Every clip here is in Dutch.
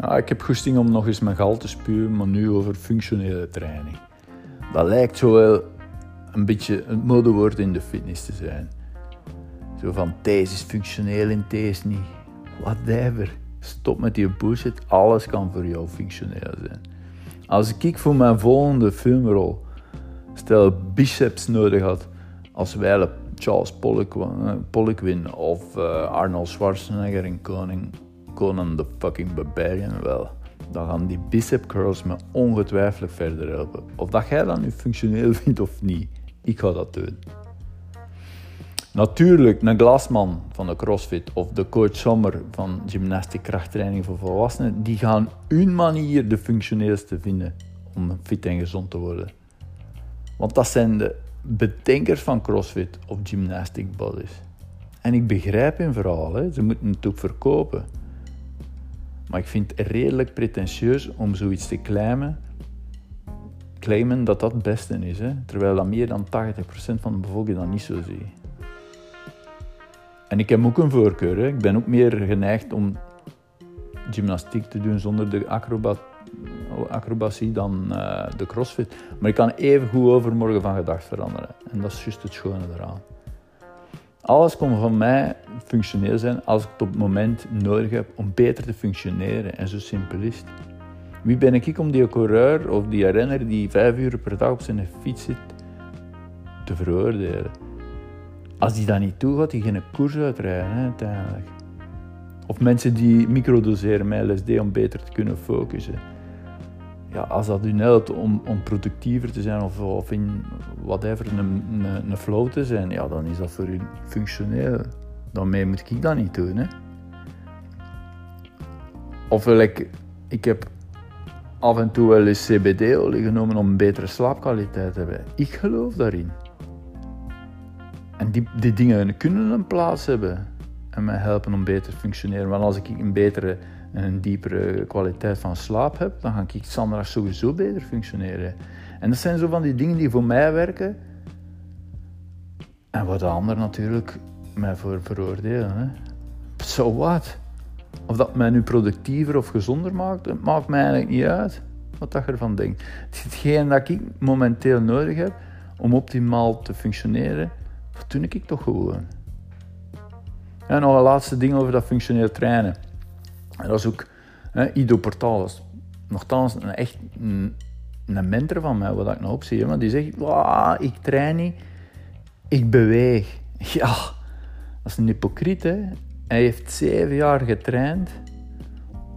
Ja, ik heb goesting om nog eens mijn gal te spuwen, maar nu over functionele training. Dat lijkt zo wel een beetje een modewoord in de fitness te zijn. Zo van, deze is functioneel en deze niet. Whatever. Stop met die bullshit. Alles kan voor jou functioneel zijn. Als ik voor mijn volgende filmrol stel biceps nodig had, als wij Charles Poliquin eh, of uh, Arnold Schwarzenegger in Koning, Conan the fucking Barbarian, wel, dan gaan die bicep curls me ongetwijfeld verder helpen. Of dat jij dat nu functioneel vindt of niet, ik ga dat doen. Natuurlijk, een glasman van de CrossFit of de coach Sommer van gymnastiek krachttraining voor volwassenen, die gaan hun manier de functioneelste vinden om fit en gezond te worden. Want dat zijn de bedenkers van CrossFit of gymnastic bodies. En ik begrijp hun verhaal, hè. ze moeten het ook verkopen. Maar ik vind het redelijk pretentieus om zoiets te claimen, claimen dat dat het beste is. Hè. Terwijl dat meer dan 80% van de bevolking dat niet zo ziet. En ik heb ook een voorkeur. Ik ben ook meer geneigd om gymnastiek te doen zonder de acrobat, acrobatie dan uh, de crossfit. Maar ik kan even goed overmorgen van gedacht veranderen. En dat is juist het schone eraan. Alles kon van mij functioneel zijn als ik het op het moment nodig heb om beter te functioneren. En zo simpel is het. Wie ben ik om die coureur of die renner die vijf uur per dag op zijn fiets zit te veroordelen? Als die dat niet toe gaat, die geen koers uitrijden hè, uiteindelijk. Of mensen die microdoseren met LSD om beter te kunnen focussen. Ja, als dat u helpt om, om productiever te zijn of, of in whatever een, een, een flow te zijn, ja, dan is dat voor u functioneel. Daarmee moet ik dat niet doen. Hè. Of ik, ik heb af en toe wel eens CBD-olie genomen om een betere slaapkwaliteit te hebben. Ik geloof daarin. En die, die dingen kunnen een plaats hebben en mij helpen om beter te functioneren. Want als ik een betere en een diepere kwaliteit van slaap heb, dan ga ik zondags sowieso beter functioneren. En dat zijn zo van die dingen die voor mij werken en wat de ander natuurlijk mij voor veroordelen. Hè. So what? Of dat mij nu productiever of gezonder maakt, dat maakt mij eigenlijk niet uit wat dat ervan denkt. Hetgeen dat ik momenteel nodig heb om optimaal te functioneren, dat doe ik toch gewoon. En nog een laatste ding over dat functioneel trainen. En dat is ook hè, Ido Portalis. Nogthans, een, echt een, mentor van mij, wat ik nou opzie. Maar die zegt, ik train niet, ik beweeg. Ja, dat is een hypocriet. Hè? Hij heeft zeven jaar getraind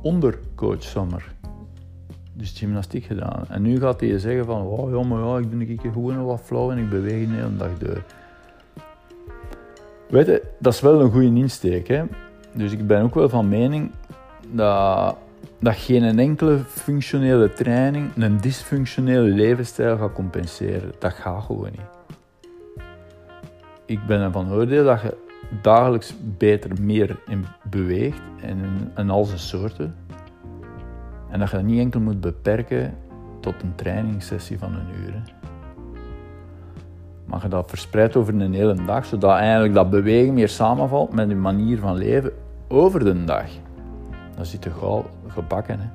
onder coach Sommer. Dus gymnastiek gedaan. En nu gaat hij zeggen van, oh, ja, maar ja, ik doe een gewoon wat flauw en ik beweeg de hele dag door. Weet je, dat is wel een goede insteek. Hè? Dus ik ben ook wel van mening dat, dat geen enkele functionele training een dysfunctionele levensstijl gaat compenseren. Dat gaat gewoon niet. Ik ben ervan oordeel dat je dagelijks beter meer in beweegt en in al zijn soorten. En dat je dat niet enkel moet beperken tot een trainingssessie van een uur mag je dat verspreid over een hele dag, zodat eigenlijk dat bewegen meer samenvalt met je manier van leven over de dag. Dan zit je gauw gebakken. Hè.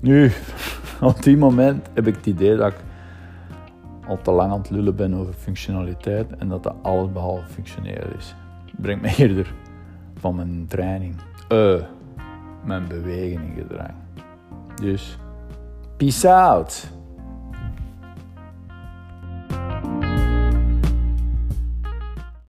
Nu, op die moment heb ik het idee dat ik al te lang aan het lullen ben over functionaliteit en dat dat alles behalve functioneel is. brengt me eerder van mijn training, uh, mijn bewegen in gedrag. Dus, peace out!